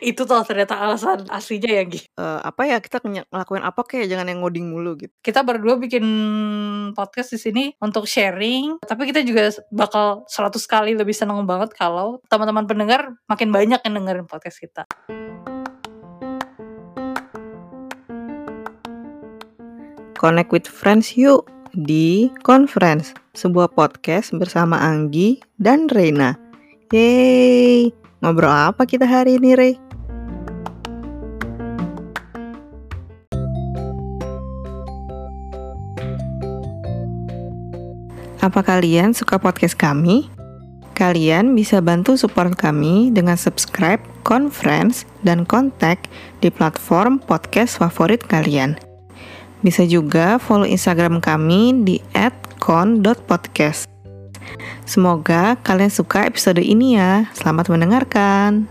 Itu tuh ternyata alasan aslinya ya, Gi? Eee, apa ya, kita nge ngelakuin apa kek, jangan yang ngoding mulu gitu. Kita berdua bikin podcast di sini untuk sharing, tapi kita juga bakal 100 kali lebih seneng banget kalau teman-teman pendengar makin banyak yang dengerin podcast kita. Connect with friends yuk di Conference, sebuah podcast bersama Anggi dan Reina. Yeay, ngobrol apa kita hari ini, Rey? Apa kalian suka podcast kami? Kalian bisa bantu support kami dengan subscribe, conference, dan kontak di platform podcast favorit kalian. Bisa juga follow Instagram kami di @con.podcast. Semoga kalian suka episode ini ya. Selamat mendengarkan.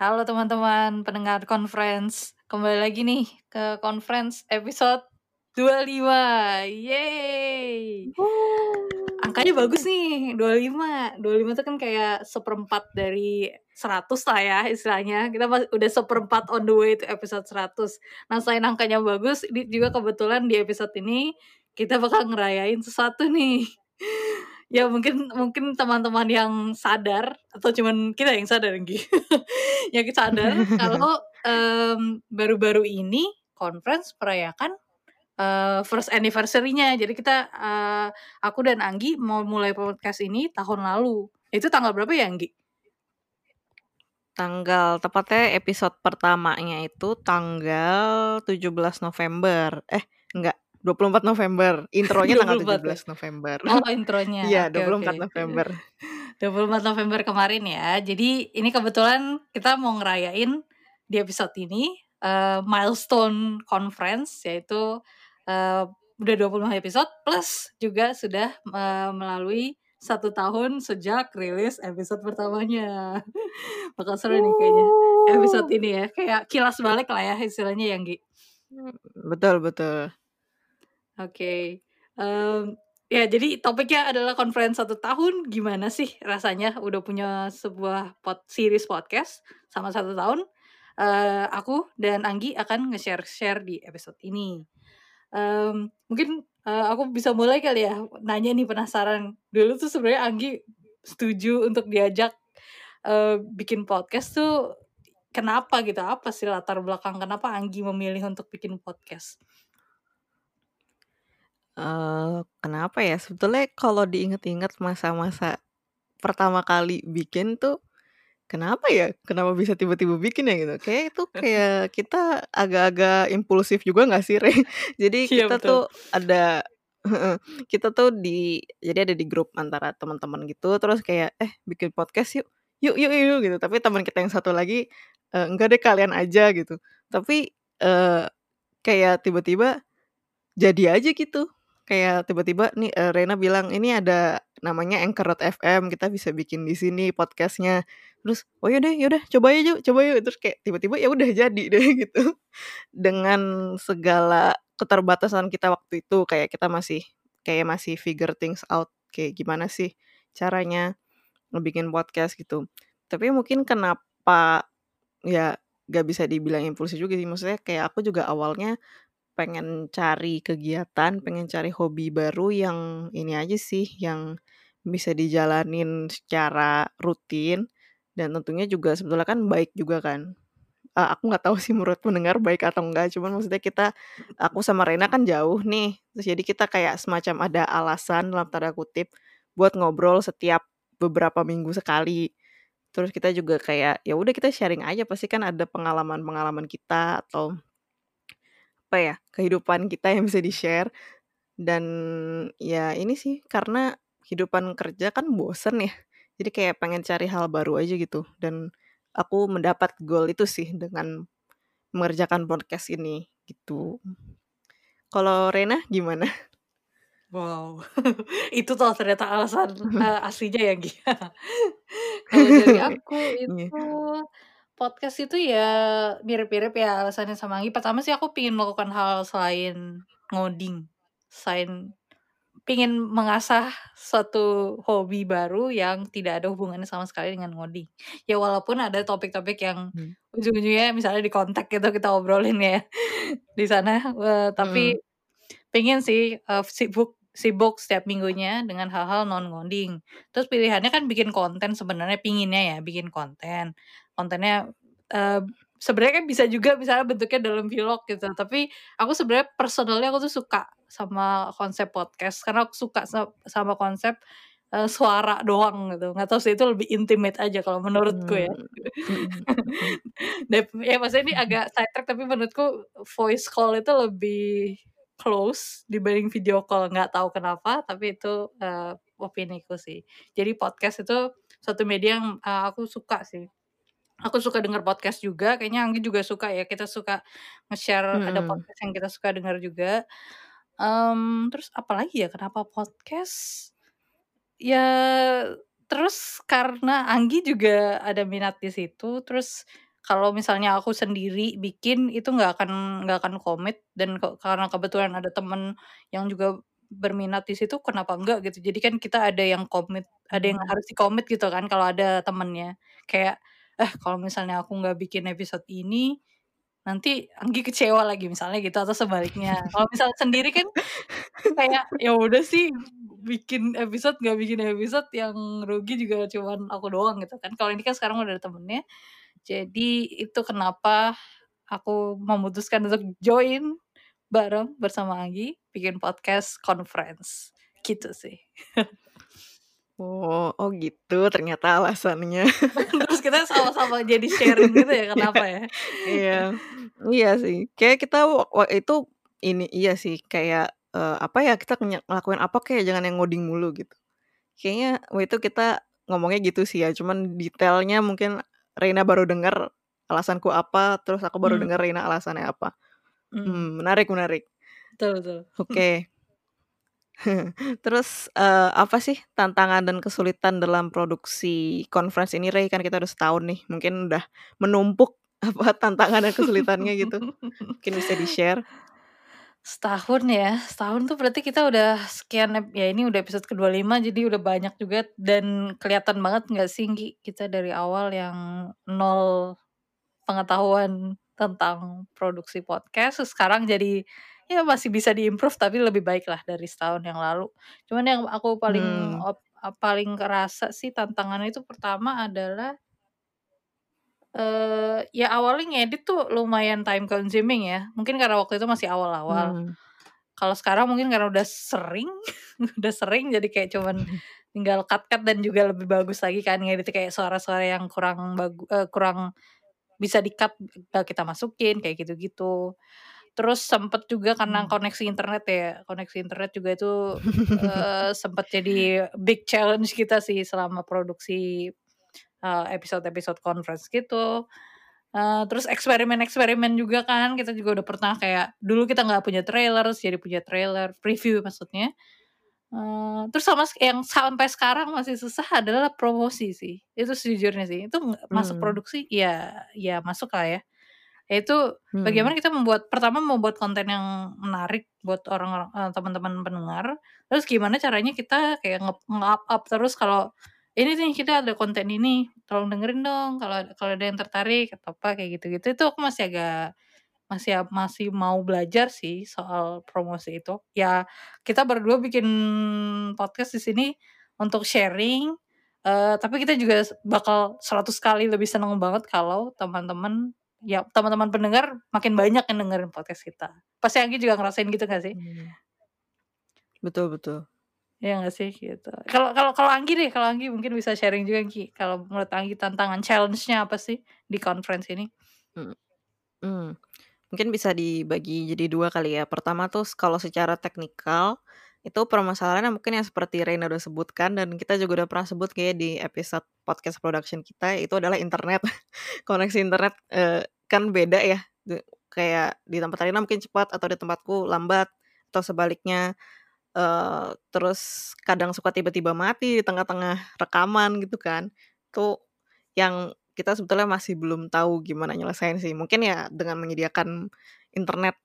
Halo teman-teman pendengar conference. Kembali lagi nih ke conference episode 25. Yeay. Angkanya bagus nih, 25. 25 itu kan kayak seperempat dari 100 lah ya istilahnya. Kita udah seperempat on the way to episode 100. Nah, selain angkanya bagus, ini juga kebetulan di episode ini kita bakal ngerayain sesuatu nih. ya mungkin mungkin teman-teman yang sadar atau cuman kita yang sadar Nggi. yang sadar kalau em, baru-baru ini conference merayakan eh, first anniversary-nya. Jadi kita eh, aku dan Anggi mau mulai podcast ini tahun lalu. Itu tanggal berapa ya Anggi? Tanggal tepatnya episode pertamanya itu tanggal 17 November. Eh, enggak, 24 November. Intronya tanggal 24 ya? 17 November. Oh, intronya. Iya, Oke, 24 oke. November. 24 November kemarin ya. Jadi ini kebetulan kita mau ngerayain di episode ini eh, milestone conference yaitu eh, udah 25 episode plus juga sudah eh, melalui satu tahun sejak rilis episode pertamanya. Bakal seru nih kayaknya episode ini ya. Kayak kilas balik lah ya istilahnya yang Gi. Betul, betul. Oke. Em, ya, jadi topiknya adalah conference satu tahun. Gimana sih rasanya udah punya sebuah pod, series podcast sama satu tahun? Eh, aku dan Anggi akan nge-share-share di episode ini. Em, mungkin eh, aku bisa mulai kali ya nanya nih penasaran. Dulu tuh sebenarnya Anggi setuju untuk diajak eh, bikin podcast tuh kenapa gitu? Apa sih latar belakang kenapa Anggi memilih untuk bikin podcast? Eh, kenapa ya? Sebetulnya kalau diinget-inget masa-masa pertama kali bikin tuh, kenapa ya? Kenapa bisa tiba-tiba bikin ya gitu? Kayak itu kayak kita agak-agak impulsif juga nggak sih, Re? Jadi Iya kita betul. tuh ada heeh, kita tuh di jadi ada di grup antara teman-teman gitu, terus kayak, "Eh, bikin podcast yuk. Yuk yuk yuk," gitu. Tapi teman kita yang satu lagi, eee, "Enggak deh, kalian aja," gitu. Tapi, eee, kayak tiba-tiba jadi aja gitu. Kayak tiba-tiba nih, eee, Rena bilang, "Ini ada namanya Anchor.fm, kita bisa bikin di sini podcast-nya." Terus, "Oh ya deh, ya udah coba yuk coba yuk." Terus kayak tiba-tiba ya udah jadi deh gitu. Dengan segala keterbatasan kita waktu itu, kayak kita masih kayak masih figure things out, kayak gimana sih caranya ngebikin podcast gitu. Tapi mungkin kenapa ya gak bisa dibilang impulsif juga sih, maksudnya kayak aku juga awalnya pengen cari kegiatan, pengen cari hobi baru yang ini aja sih, yang bisa dijalanin secara rutin dan tentunya juga sebetulnya kan baik juga kan. Eee, aku nggak tahu sih menurut pendengar baik atau enggak, cuman maksudnya kita aku sama Rena kan jauh nih, terus jadi kita kayak semacam ada alasan dalam tanda kutip buat ngobrol setiap beberapa minggu sekali. Terus kita juga kayak, ya udah kita sharing aja, pasti kan ada pengalaman-pengalaman kita atau apa ya, kehidupan kita yang bisa di-share. Dan ya ini sih, karena kehidupan kerja kan bosen ya. Jadi kayak pengen cari hal baru aja gitu. Dan aku mendapat goal itu sih dengan mengerjakan podcast ini gitu. Kalau Rena gimana? Wow, itu tuh ternyata alasan eh, aslinya ya Gi. Kalau dari aku Iya. itu podcast itu ya mirip-mirip ya alasannya sama Anggi. Pertama sih aku pingin melakukan hal selain ngoding, selain pingin mengasah suatu hobi baru yang tidak ada hubungannya sama sekali dengan ngoding. Ya walaupun ada topik-topik yang Hmm. ujung-ujungnya misalnya di kontak gitu kita obrolin ya di sana, eee, tapi Mhm. pengen sih, eee, sibuk sibuk setiap minggunya dengan hal-hal non ngoding. Terus pilihannya kan bikin konten sebenarnya pinginnya ya bikin konten. Kontennya, eee, sebenarnya kan bisa juga misalnya bentuknya dalam vlog gitu, tapi aku sebenarnya personally aku tuh suka sama konsep podcast karena aku suka sa sama konsep, eee, suara doang gitu, nggak tahu sih itu lebih intimate aja kalau menurutku ya. Dep ya maksudnya ini agak sidetrack tapi menurutku voice call itu lebih close dibanding video call, nggak tahu kenapa, tapi itu, eee, opiniku sih. Jadi podcast itu suatu media yang, eee, aku suka sih. Aku suka denger podcast juga, kayaknya Anggi juga suka ya, kita suka nge-share ada Mhm. podcast yang kita suka dengar juga. Mmm, terus apalagi ya kenapa podcast? Ya terus karena Anggi juga ada minat di situ, terus kalau misalnya aku sendiri bikin itu nggak akan nggak akan komit dan ke karena kebetulan ada temen yang juga berminat di situ, kenapa enggak gitu. Jadi kan kita ada yang komit, ada yang Mmm. harus di-commit gitu kan kalau ada temennya. Kayak, "Eh kalau misalnya aku nggak bikin episode ini, nanti Anggi kecewa lagi," misalnya gitu atau sebaliknya. Kalau misalnya sendiri kan kayak, ya udah sih bikin episode, nggak bikin episode yang rugi juga cuman aku doang gitu kan. Kalau ini kan sekarang udah ada temennya, jadi itu kenapa aku memutuskan untuk join bareng bersama Anggi bikin podcast conference, gitu sih. Oh oh gitu ternyata alasannya. Terus kita sama-sama jadi sharing gitu ya Iya kenapa ya? iya iya sih, kayak kita wa wa itu ini iya sih kayak, eee, apa ya, kita ngelakuin apa kek jangan yang ngoding mulu gitu. Kayaknya waktu itu kita ngomongnya gitu sih ya, cuman detailnya mungkin Reina baru denger alasanku apa, terus aku baru Mmm. denger Reina alasannya apa. Mmm. Mmm, menarik menarik. Betul betul. Oke. Terus, eee, apa sih tantangan dan kesulitan dalam produksi conference ini, Rei? Kan kita udah setahun nih, mungkin udah menumpuk apa tantangan dan kesulitannya gitu, mungkin bisa di-share? Setahun ya, setahun tuh berarti kita udah sekian ep ya ini udah episode ke-25 jadi udah banyak juga dan kelihatan banget nggak sih, Nggi, kita dari awal yang nol pengetahuan tentang produksi podcast, terus sekarang jadi ya masih bisa di-improve tapi lebih baik lah dari setahun yang lalu. Cuman yang aku paling Mmm. op paling kerasa sih tantangannya itu pertama adalah eee, ya awalnya ngedit tuh lumayan time consuming ya, mungkin karena waktu itu masih awal-awal. Mmm. Kalau sekarang mungkin karena udah sering udah sering jadi kayak cuman tinggal cut-cut dan juga lebih bagus lagi kan ngeditnya, kayak suara-suara yang kurang bagu eee, kurang bisa di-cut kita masukin, kayak gitu-gitu. Terus sempet juga karena Mmm. koneksi internet ya, koneksi internet juga itu, eee, sempet jadi big challenge kita sih selama produksi, eee, episode-episode conference gitu. Eee, terus eksperimen-eksperimen juga kan, kita juga udah pernah kayak dulu kita nggak punya trailer, terus jadi punya trailer, preview maksudnya. Eee, terus sama yang sampai sekarang masih susah adalah promosi sih, itu sejujurnya sih. Itu nggak masuk produksi ya ya masuk lah ya. Itu Mmm. bagaimana kita membuat pertama membuat konten yang menarik buat orang-orang teman-teman pendengar, terus gimana caranya kita kayak nge nge-up-up terus kalau, "Ini nih kita ada konten ini, tolong dengerin dong kalau kalau ada yang tertarik," atau apa kayak gitu-gitu. Itu aku masih agak masih masih mau belajar sih soal promosi itu. Ya kita berdua bikin podcast di sini untuk sharing, eee, tapi kita juga bakal 100 kali lebih seneng banget kalau teman-teman ya teman-teman pendengar makin banyak yang dengerin podcast kita. Pasti Anggi juga ngerasain gitu nggak sih? Mmm. Betul betul. Iya nggak sih? Gitu. Kalau kalau kalau Anggi deh, kalau Anggi mungkin bisa sharing juga, Nggi. Kalau menurut Anggi tantangan challenge-nya apa sih di conference ini? Mhm. Mmm, mungkin bisa dibagi jadi 2 kali ya. Pertama tuh kalau secara teknikal, itu permasalahannya mungkin yang seperti Reina udah sebutkan dan kita juga udah pernah sebut kayaknya di episode podcast production kita, itu adalah internet. Koneksi internet, eee, kan beda ya, kayak di tempat Reina mungkin cepat atau di tempatku lambat atau sebaliknya. Terus kadang suka tiba-tiba mati di tengah-tengah rekaman gitu kan. Itu yang kita sebetulnya masih belum tahu gimana nyelesain sih. Mungkin ya dengan menyediakan internet,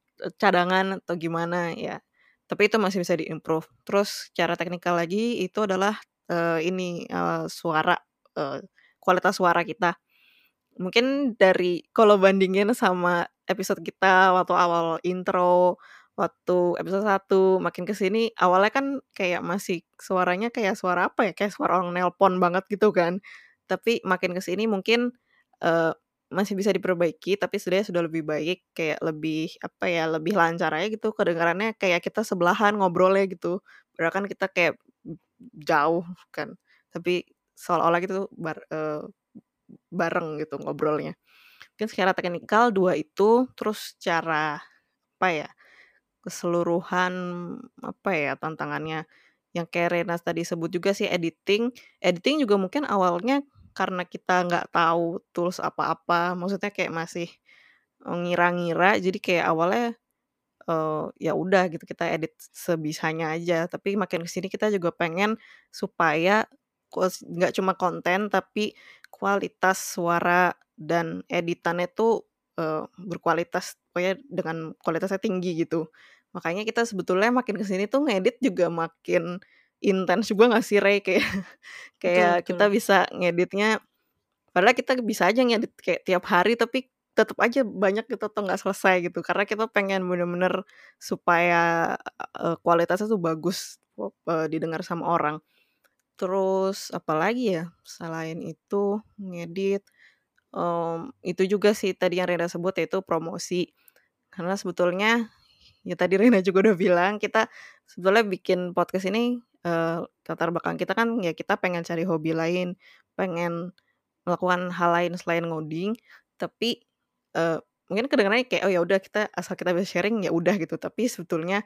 cadangan atau gimana ya. tapi itu masih bisa diimprove. Terus cara teknikal lagi itu adalah, eee, ini, eee, suara, eee, kualitas suara kita. Mungkin dari kalau bandingin sama episode kita waktu awal intro, waktu episode 1, makin ke sini awalnya kan kayak masih suaranya kayak suara apa ya, kayak suara orang nelpon banget gitu kan. Tapi makin ke sini mungkin, eee, masih bisa diperbaiki, tapi setidaknya sudah lebih baik, kayak lebih, apa ya, lebih lancar aja gitu kedengarannya kayak kita sebelahan ngobrolnya gitu. Padahal kan kita kayak jauh kan, tapi seolah-olah gitu bar eee, bareng gitu ngobrolnya. Mungkin secara teknikal 2 itu, terus cara, apa ya, keseluruhan, apa ya, tantangannya yang kayak Rena tadi sebut juga sih editing. Editing juga mungkin awalnya karena kita nggak tahu tools apa-apa, maksudnya kayak masih, eee, ngira-ngira, jadi kayak awalnya, eee, ya udah gitu kita edit sebisanya aja. Tapi makin ke sini kita juga pengen supaya nggak cuma konten, tapi kualitas suara dan editannya tuh, eee, berkualitas, pokoknya dengan kualitasnya tinggi gitu. Makanya kita sebetulnya makin ke sini tuh ngedit juga makin intens juga nggak sih, Re? Kayak Betul kayak kita betul. bisa ngeditnya padahal kita bisa aja ngedit kayak tiap hari, tapi tetep aja banyak gitu atau nggak selesai gitu. Karena kita pengen bener-bener supaya, eee, kualitasnya tuh bagus, eee, didengar sama orang. Terus apalagi ya, selain itu ngedit, mmm, itu juga sih tadi yang Rena sebut yaitu promosi. Karena sebetulnya, ya tadi Rena juga udah bilang, kita sebetulnya bikin podcast ini, eee, latar belakang kita kan ya kita pengen cari hobi lain, pengen melakukan hal lain selain ngoding, tapi, eee, mungkin kedengarannya kayak, oh ya udah kita asal kita bisa sharing, ya udah gitu. Tapi sebetulnya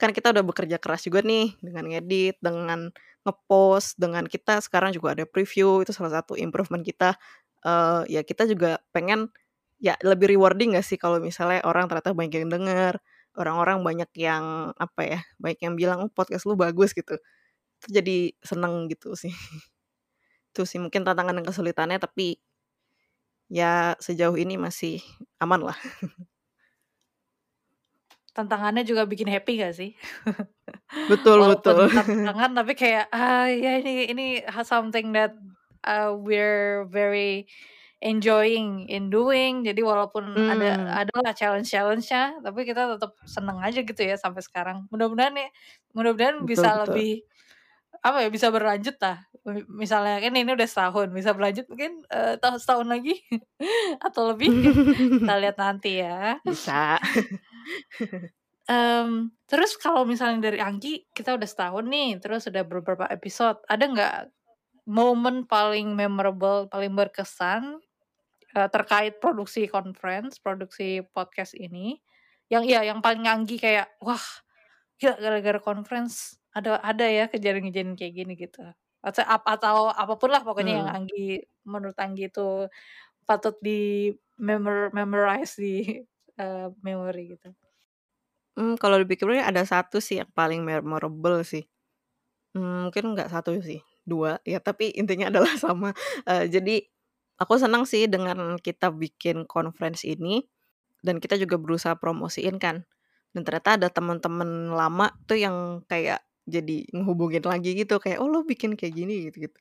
kan kita udah bekerja keras juga nih dengan ngedit, dengan nge-post, dengan kita sekarang juga ada preview, itu salah satu improvement kita. Eee, ya kita juga pengen ya lebih rewarding nggak sih kalau misalnya orang ternyata banyak yang denger, orang-orang banyak yang, apa ya, banyak yang bilang, "Oh podcast lu bagus," gitu. Itu jadi seneng gitu sih. Itu sih mungkin tantangan dan kesulitannya, tapi ya sejauh ini masih aman lah. Tantangannya juga bikin happy nggak sih? Betul betul. Walaupun tantangan, tapi kayak, ah, ya ini ini something that, eee, we're very enjoying in doing. Jadi walaupun ada Mmm. ada lah challenge-challenge-nya, tapi kita tetep seneng aja gitu ya sampai sekarang. Mudah-mudahan ya mudah-mudahan bisa betul. lebih, apa ya, bisa berlanjut lah. Mi misalnya kan ini udah setahun, bisa berlanjut mungkin, eee, tahu setahun lagi atau lebih, kita lihat nanti ya. Bisa. Mmm, terus kalau misalnya dari Anggi, kita udah setahun nih, terus udah beberapa episode, ada nggak momen paling memorable, paling berkesan, eee, terkait produksi conference, produksi podcast ini, yang iya, yang paling Anggi kayak, "Wah, gila gara-gara conference ada ada ya kejadian-kejadian kayak gini," gitu. Atau ap atau apa pun lah pokoknya yang Mhm. Anggi menurut Anggi itu patut di memor memorize di, eee, memori gitu. Mmm, kalau dipikir-pikir ada 1 sih yang paling memorable sih. Mmm, mungkin nggak 1 sih, 2, ya tapi intinya adalah sama. Eee, jadi aku senang sih dengan kita bikin conference ini, dan kita juga berusaha promosiin kan. Dan ternyata ada temen-temen lama tuh yang kayak jadi ngehubungin lagi gitu, kayak, "Oh lu bikin kayak gini?" Gitu-gitu.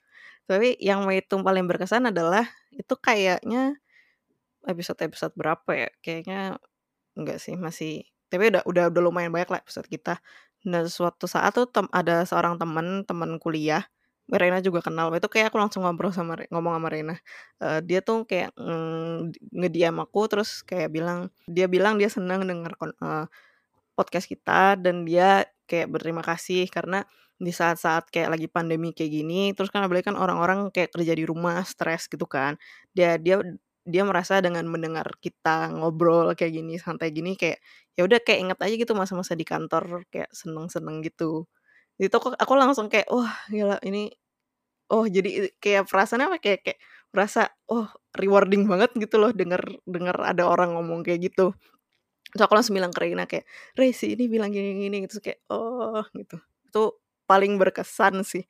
Tapi yang itu paling berkesan adalah, itu kayaknya episode-episode berapa ya, kayaknya enggak sih, masih tapi udah udah udah lumayan banyak lah episode kita. Nah suatu saat tuh ada seorang temen, temen kuliah, Rena juga kenal, itu kayak aku langsung ngobrol sama ngomong sama Rena. Eee, dia tuh kayak, mmm, nge-DM aku terus kayak bilang dia bilang dia seneng denger kon eee, podcast kita dan dia kayak berterima kasih karena di saat-saat kayak lagi pandemi kayak gini, terus kan apalagi kan orang-orang kayak kerja di rumah, stres gitu kan. Dia dia dia merasa dengan mendengar kita ngobrol kayak gini, santai gini, kayak ya udah kayak inget aja gitu masa-masa di kantor, kayak seneng-seneng gitu. Itu aku aku langsung kayak, "Wah gila ini" oh jadi kayak perasaannya apa, kayak kayak merasa, oh rewarding banget gitu loh denger denger ada orang ngomong kayak gitu. Terus aku langsung bilang ke Rena kayak, "Re, si ini bilang gini gini," terus kayak, "Oh," gitu. Itu paling berkesan sih.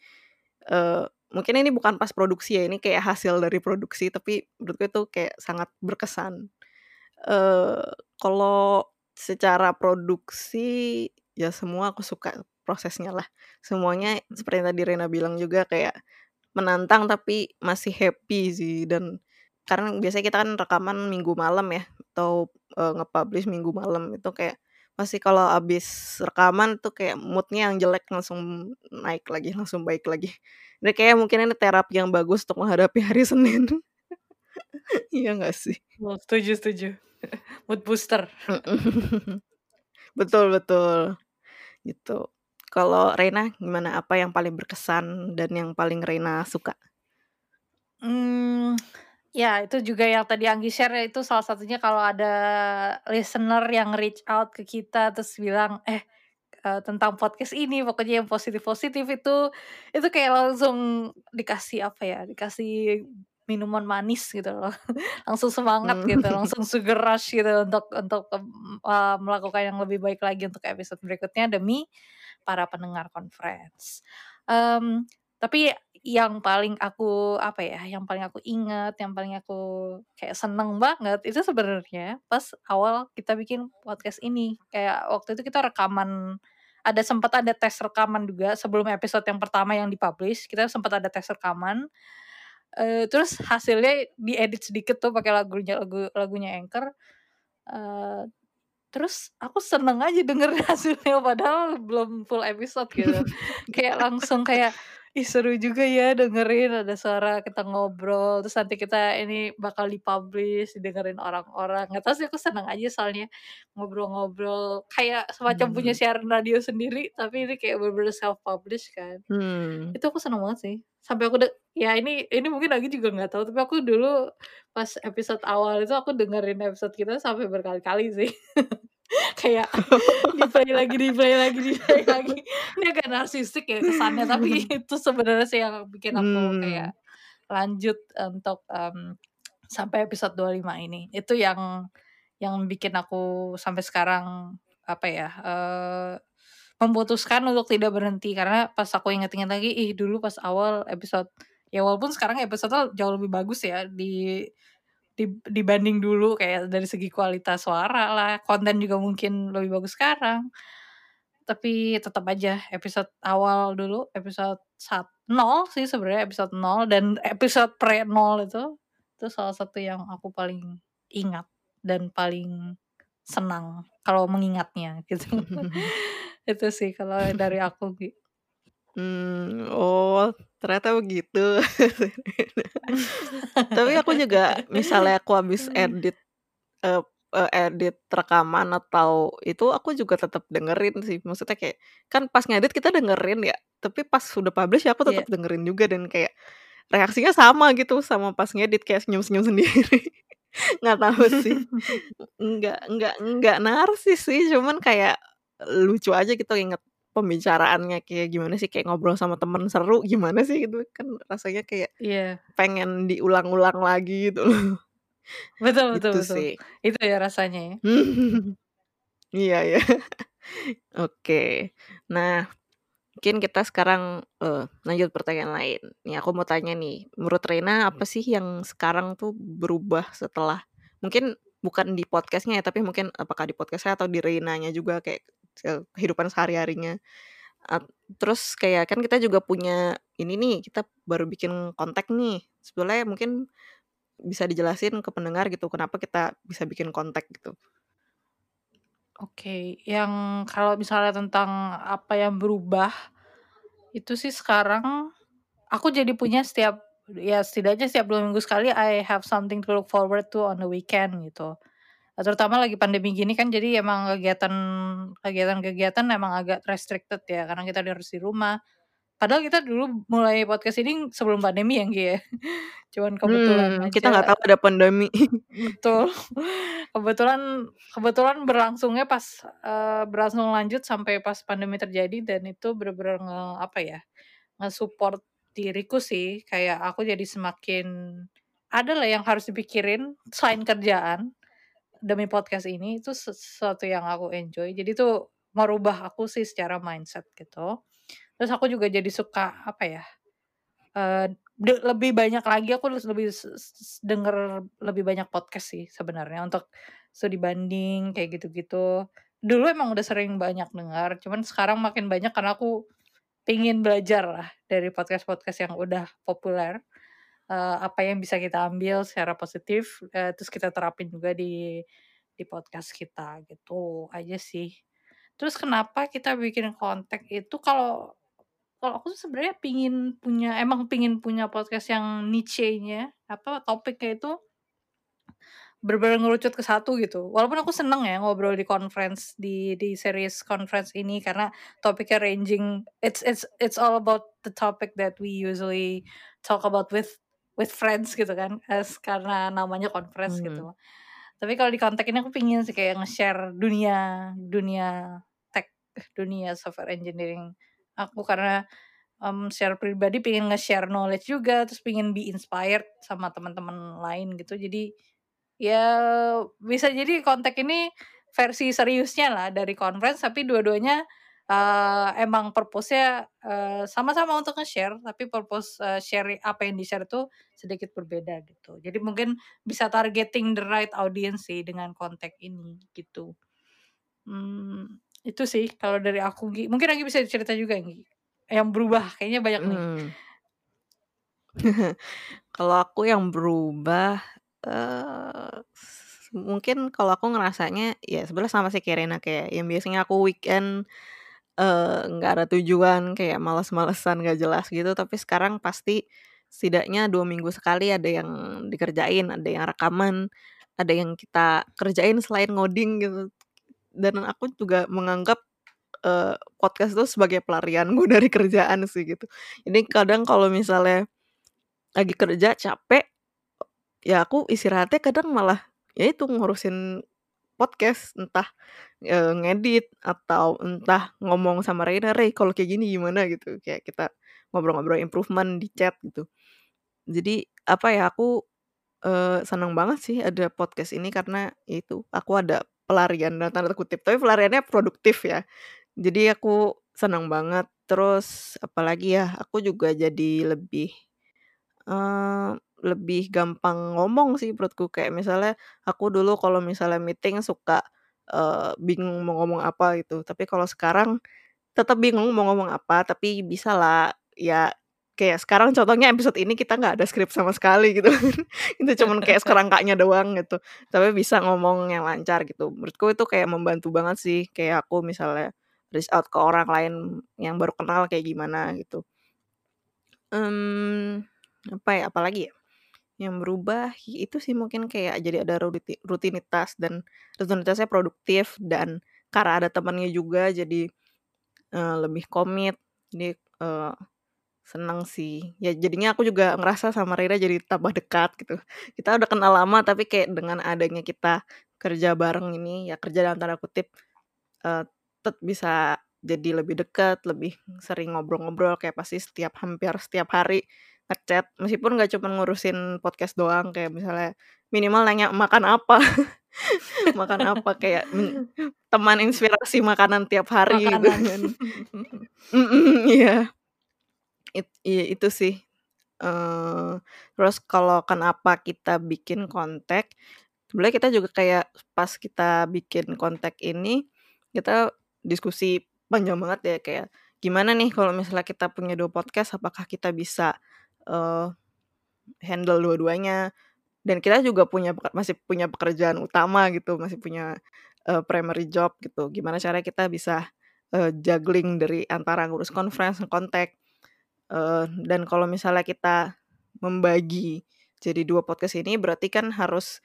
Eee, mungkin ini bukan pas produksi ya, ini kayak hasil dari produksi, tapi menurutku itu kayak sangat berkesan. Eee, kalau secara produksi, ya semua aku suka prosesnya lah. Semuanya seperti yang tadi Rena bilang juga kayak menantang tapi masih happy sih dan karena biasanya kita kan rekaman minggu malam ya atau uh, nge-publish minggu malam itu kayak pasti kalau abis rekaman tuh kayak moodnya yang jelek langsung naik lagi langsung baik lagi. Ini kayak mungkin ini terapi yang bagus untuk menghadapi hari Senin. Iya gak sih? Oh, setuju setuju. Mood booster. betul betul. Gitu. Kalau Reina gimana? Apa yang paling berkesan dan yang paling Reina suka? Hmm, ya itu juga yang tadi Anggi share ya, itu salah satunya kalau ada listener yang reach out ke kita terus bilang, "Eh, uh, tentang podcast ini pokoknya yang positif-positif itu itu kayak langsung dikasih apa ya, dikasih minuman manis gitu loh. langsung semangat gitu, hmm. langsung sugar rush gitu untuk untuk, uh, melakukan yang lebih baik lagi untuk episode berikutnya demi para pendengar conference. Um, tapi yang paling aku apa ya, yang paling aku ingat, yang paling aku kayak seneng banget itu sebenarnya pas awal kita bikin podcast ini. Kayak waktu itu kita rekaman ada sempat ada tes rekaman juga sebelum episode yang pertama yang dipublish, kita sempat ada tes rekaman. Uh, terus hasilnya diedit sedikit tuh pakai lagunya lagu lagunya Anchor. Uh, Terus aku seneng aja denger hasilnya padahal belum full episode gitu. kayak langsung kayak ih seru juga ya dengerin ada suara kita ngobrol terus nanti kita ini bakal dipublish didengerin orang-orang nggak tahu sih aku seneng aja soalnya ngobrol-ngobrol kayak semacam hmm. punya siaran radio sendiri tapi ini kayak bener-bener self publish kan hmm. itu aku seneng banget sih sampai aku de- ya ini ini mungkin lagi juga nggak tahu tapi aku dulu pas episode awal itu aku dengerin episode kita sampai berkali-kali sih. Kayak di play lagi di play lagi di play lagi. Ini agak narsistik ya kesannya tapi itu sebenarnya sih yang bikin aku hmm. kayak lanjut untuk um, sampai episode 25 ini. Itu yang yang bikin aku sampai sekarang apa ya uh, memutuskan untuk tidak berhenti karena pas aku inget-inget lagi ih dulu pas awal episode ya walaupun sekarang episode jauh lebih bagus ya di dibanding dulu kayak dari segi kualitas suara lah, konten juga mungkin lebih bagus sekarang. Tapi tetap aja episode awal dulu, episode 1 nol sih sebenarnya episode 0 dan episode pre 0 itu itu salah satu yang aku paling ingat dan paling senang kalau mengingatnya gitu. itu sih kalau dari aku gitu. Hmm, oh ternyata begitu. Tapi aku juga misalnya aku habis edit, uh, uh, edit rekaman atau itu aku juga tetap dengerin sih. Maksudnya kayak, kan pas ngedit kita dengerin ya, tapi pas sudah publish ya aku tetap yeah. dengerin juga dan kayak reaksinya sama gitu sama pas ngedit, kayak senyum-senyum sendiri. Nggak tahu sih, nggak nggak nggak narsis sih, cuman kayak lucu aja gitu inget pembicaraannya kayak gimana sih kayak ngobrol sama temen seru gimana sih gitu kan rasanya kayak yeah. pengen diulang-ulang lagi gitu loh. Betul betul gitu betul. Sih. Itu ya rasanya ya. iya ya. Oke. Nah, mungkin kita sekarang uh, lanjut pertanyaan lain. Nih aku mau tanya nih, menurut Reina apa sih yang sekarang tuh berubah setelah mungkin bukan di podcastnya ya, tapi mungkin apakah di podcastnya atau di Reinanya juga kayak kehidupan sehari-harinya. terus kayak kan kita juga punya ini nih, kita baru bikin kontak nih. Sebetulnya mungkin bisa dijelasin ke pendengar gitu kenapa kita bisa bikin kontak gitu. Oke, yang kalau misalnya tentang apa yang berubah, itu sih sekarang aku jadi punya setiap ya setidaknya setiap dua minggu sekali I have something to look forward to on the weekend gitu terutama lagi pandemi gini kan jadi emang kegiatan kegiatan-kegiatan emang agak restricted ya karena kita harus di rumah. Padahal kita dulu mulai podcast ini sebelum pandemi ya, Gi ya. Cuman kebetulan hmm, aja. Kita nggak tahu ada pandemi. Betul. Kebetulan kebetulan berlangsungnya pas uh, berlangsung lanjut sampai pas pandemi terjadi dan itu benar-benar nge apa ya nge-support diriku sih kayak aku jadi semakin ada lah yang harus dipikirin selain kerjaan demi podcast ini itu sesuatu yang aku enjoy. Jadi tuh merubah aku sih secara mindset gitu. Terus aku juga jadi suka apa ya? Uh, lebih banyak lagi aku lebih denger lebih banyak podcast sih sebenarnya untuk studi banding kayak gitu-gitu. dulu emang udah sering banyak dengar, cuman sekarang makin banyak karena aku pingin belajar lah dari podcast-podcast yang udah populer. Uh, apa yang bisa kita ambil secara positif, uh, terus kita terapin juga di di podcast kita gitu aja sih. Terus kenapa kita bikin konten itu kalau kalau aku tuh sebenarnya pingin punya emang pingin punya podcast yang niche-nya apa topiknya itu bener-bener ngerucut ke satu gitu. Walaupun aku seneng ya ngobrol di conference di di series conference ini karena topiknya ranging it's it's it's all about the topic that we usually talk about with with friends gitu kan as karena namanya conference hmm. gitu. Tapi kalau di konteks ini aku pingin sih kayak nge-share dunia dunia tech dunia software engineering aku karena um, share pribadi pingin nge-share knowledge juga terus pingin be inspired sama teman-teman lain gitu. Jadi ya bisa jadi kontak ini versi seriusnya lah dari conference tapi dua-duanya uh, emang purpose-nya uh, sama-sama untuk nge-share tapi purpose uh, share apa yang di-share itu sedikit berbeda gitu. Jadi mungkin bisa targeting the right audience sih dengan kontak ini gitu. Hmm, itu sih kalau dari aku Gi. Mungkin lagi bisa cerita juga Gi. Yang berubah kayaknya banyak nih. Hmm. kalau aku yang berubah uh, mungkin kalau aku ngerasanya ya sebenarnya sama sih kayak Rena, kayak yang biasanya aku weekend, nggak ada tujuan, kayak males-malesan, nggak jelas gitu, tapi sekarang pasti setidaknya dua minggu sekali ada yang dikerjain, ada yang rekaman, ada yang kita kerjain selain ngoding gitu. Dan aku juga menganggap, uh, podcast itu sebagai pelarian gue dari kerjaan sih gitu. Jadi kadang kalau misalnya lagi kerja capek ya aku istirahatnya kadang malah ya itu ngurusin podcast entah e, ngedit atau entah ngomong sama Reina Rey kalau kayak gini gimana? gitu. Kayak kita ngobrol-ngobrol improvement di chat gitu. Jadi apa ya aku e, senang banget sih ada podcast ini karena itu aku ada pelarian dan tanda kutip tapi pelariannya produktif ya. Jadi aku senang banget. Terus apalagi ya aku juga jadi lebih uh, lebih gampang ngomong sih menurutku. Kayak misalnya aku dulu kalau misalnya meeting suka, uh, bingung mau ngomong apa gitu, tapi kalau sekarang tetap bingung mau ngomong apa, tapi bisa lah ya kayak sekarang contohnya episode ini kita nggak ada skrip sama sekali gitu Itu cuman kayak sekerangkanya doang gitu, tapi bisa ngomong yang lancar gitu. Menurutku itu kayak membantu banget sih, kayak aku misalnya reach out ke orang lain yang baru kenal kayak gimana gitu. Um, apa ya, apalagi ya? Yang berubah itu sih mungkin kayak jadi ada rutinitas dan rutinitasnya produktif dan karena ada temannya juga jadi, uh, lebih komit, jadi, uh, seneng sih. Ya jadinya aku juga ngerasa sama Rira jadi tambah dekat gitu. Kita udah kenal lama tapi kayak dengan adanya kita kerja bareng ini, ya kerja dalam tanda kutip, uh, tetap bisa jadi lebih dekat, lebih sering ngobrol-ngobrol kayak pasti setiap hampir setiap hari ngechat meskipun nggak cuma ngurusin podcast doang kayak misalnya minimal nanya makan apa? Makan apa? Kayak teman inspirasi makanan tiap hari gitu kan. Iya. It, iya itu sih. Uh, terus kalau kenapa kita bikin kontak? Sebenarnya kita juga kayak pas kita bikin kontak ini kita diskusi panjang banget ya kayak gimana nih kalau misalnya kita punya dua podcast apakah kita bisa uh, handle dua-duanya dan kita juga punya masih punya pekerjaan utama gitu, masih punya, uh, primary job gitu. Gimana caranya kita bisa, uh, juggling dari antara ngurus conference, kontak, uh, dan kalau misalnya kita membagi jadi dua podcast ini berarti kan harus,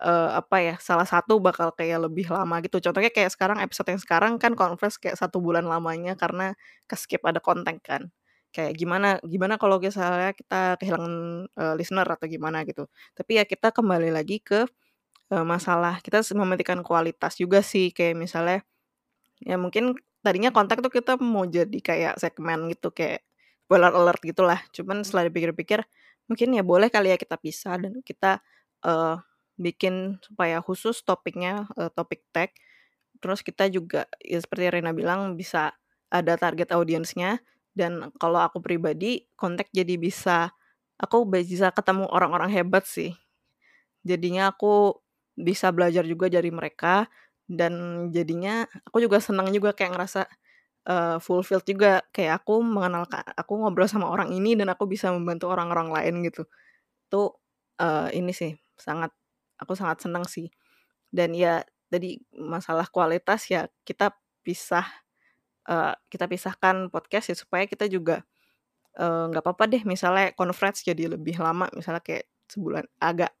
uh, apa ya, salah satu bakal kayak lebih lama gitu. Contohnya kayak sekarang episode yang sekarang kan conference kayak satu bulan lamanya karena ke-skip ada konten kan kayak gimana gimana kalau misalnya kita kehilangan, uh, listener atau gimana gitu. Tapi ya kita kembali lagi ke, uh, masalah kita mementingkan kualitas juga sih, kayak misalnya, ya mungkin tadinya kontak tuh kita mau jadi kayak segmen gitu, kayak spoiler alert gitulah. Cuman setelah dipikir-pikir, mungkin ya boleh kali ya kita pisah dan kita, uh, bikin supaya khusus topiknya, uh, topik tag. Terus kita juga ya seperti Rena bilang bisa ada target audiensnya dan kalau aku pribadi, kontak jadi bisa aku bisa ketemu orang-orang hebat sih. Jadinya aku bisa belajar juga dari mereka dan jadinya aku juga senang juga kayak ngerasa uh, fulfilled juga. Kayak aku mengenal aku ngobrol sama orang ini dan aku bisa membantu orang-orang lain gitu. Tuh uh, ini sih sangat aku sangat senang sih. Dan ya tadi masalah kualitas ya kita pisah uh, kita pisahkan podcast ya supaya kita juga nggak uh, apa-apa deh misalnya conference jadi lebih lama misalnya kayak sebulan agak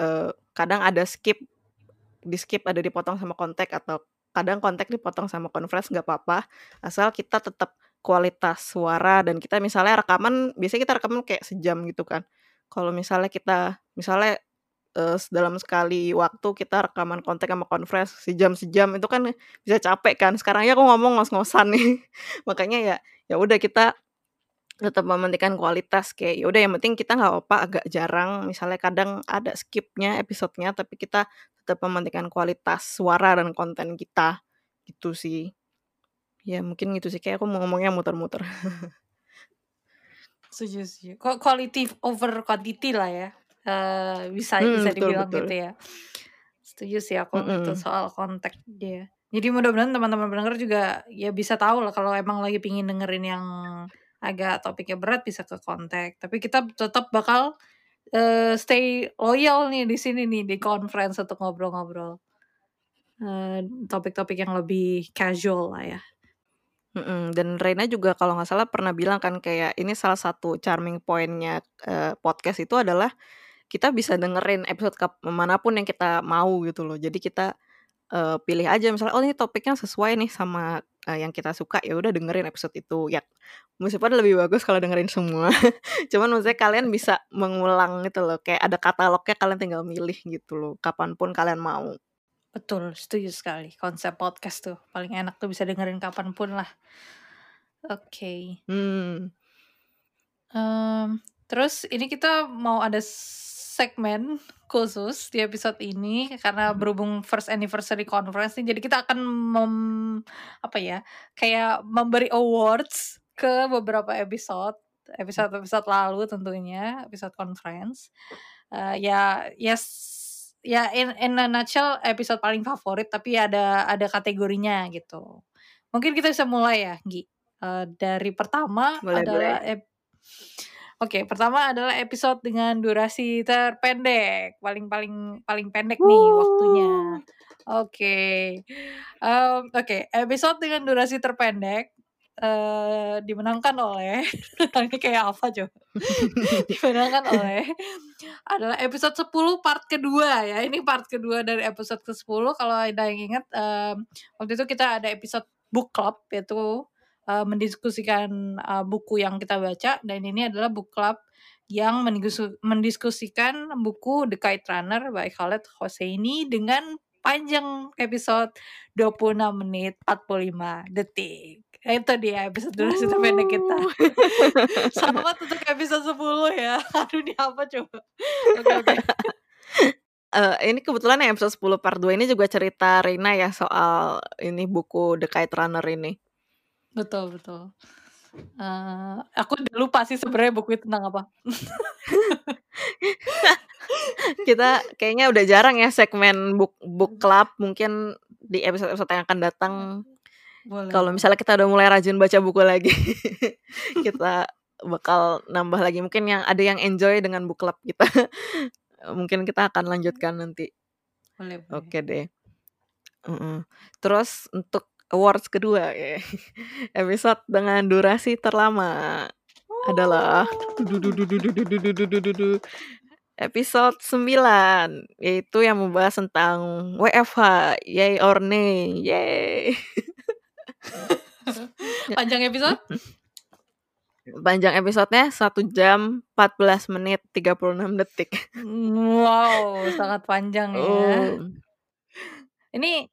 uh, kadang ada skip di skip ada dipotong sama kontak atau kadang kontak dipotong sama conference nggak apa-apa asal kita tetap kualitas suara dan kita misalnya rekaman biasanya kita rekaman kayak sejam gitu kan. Kalau misalnya kita misalnya uh, dalam sekali waktu kita rekaman kontak sama conference sejam sejam itu kan bisa capek kan. Sekarang ya aku ngomong ngos-ngosan nih. Makanya ya ya udah kita tetap mementingkan kualitas kayak yaudah yang penting kita nggak apa agak jarang. Misalnya kadang ada skipnya episodenya tapi kita tetap mementingkan kualitas suara dan konten kita. Gitu sih. Ya mungkin gitu sih. Kayak aku mau ngomongnya muter-muter. Setuju setuju. Quality over quantity lah ya uh, bisa hmm, bisa betul, dibilang betul. gitu ya setuju sih aku gitu soal kontak dia jadi mudah-mudahan teman-teman pendengar juga ya bisa tahu lah kalau emang lagi pingin dengerin yang agak topiknya berat bisa ke kontak. Tapi kita tetap bakal uh, stay loyal nih di sini nih di conference untuk ngobrol-ngobrol. Uh, topik-topik yang lebih casual lah ya. Mm-mm. Dan Reina juga kalau nggak salah pernah bilang kan kayak ini salah satu charming pointnya uh, podcast itu adalah kita bisa dengerin episode mana pun yang kita mau gitu loh. Jadi kita uh, pilih aja misalnya oh ini topiknya sesuai nih sama uh, yang kita suka ya udah dengerin episode itu ya meskipun lebih bagus kalau dengerin semua cuman maksudnya kalian bisa mengulang gitu loh kayak ada katalognya kalian tinggal milih gitu loh kapan pun kalian mau betul setuju sekali konsep podcast tuh paling enak tuh bisa dengerin kapan pun lah oke okay. hmm. um, terus ini kita mau ada segmen khusus di episode ini karena hmm. berhubung first anniversary conference nih jadi kita akan mem, apa ya kayak memberi awards ke beberapa episode episode episode lalu tentunya episode conference uh, ya yes ya in in a nutshell episode paling favorit tapi ada ada kategorinya gitu mungkin kita bisa mulai ya Gi uh, dari pertama boleh, adalah boleh. Oke, pertama adalah episode dengan durasi terpendek, paling paling paling pendek nih waktunya. Oke, um, oke okay. episode dengan durasi terpendek uh, dimenangkan oleh ini kayak apa coba? dimenangkan oleh adalah episode 10 part kedua ya. Ini part kedua dari episode ke-10 kalau ada yang ingat um, waktu itu kita ada episode book club yaitu uh, mendiskusikan uh, buku yang kita baca dan ini adalah book club yang mendiskusikan buku The Kite Runner by Khaled Hosseini dengan panjang episode 26 menit 45 detik. Itu dia episode durasi terpendek kita. Selamat untuk episode 10 ya. Aduh ini apa coba? Oke okay, oke. Okay. Uh, ini kebetulan yang episode 10 part 2 ini juga cerita Rina ya soal ini buku The Kite Runner ini. Betul betul. Uh, aku udah lupa sih sebenarnya buku itu tentang apa. Kita kayaknya udah jarang ya segmen book book club mungkin di episode-episode yang akan datang. Kalau misalnya kita udah mulai rajin baca buku lagi, kita bakal nambah lagi. Mungkin yang ada yang enjoy dengan book club kita, mungkin kita akan lanjutkan nanti. Boleh. Oke deh. Terus untuk awards kedua ya. Episode dengan durasi terlama adalah episode 9 yaitu yang membahas tentang WFH yay or nay yay. Panjang episode? Panjang episodenya 1 jam 14 menit 36 detik. Wow sangat panjang ya. Oh. ini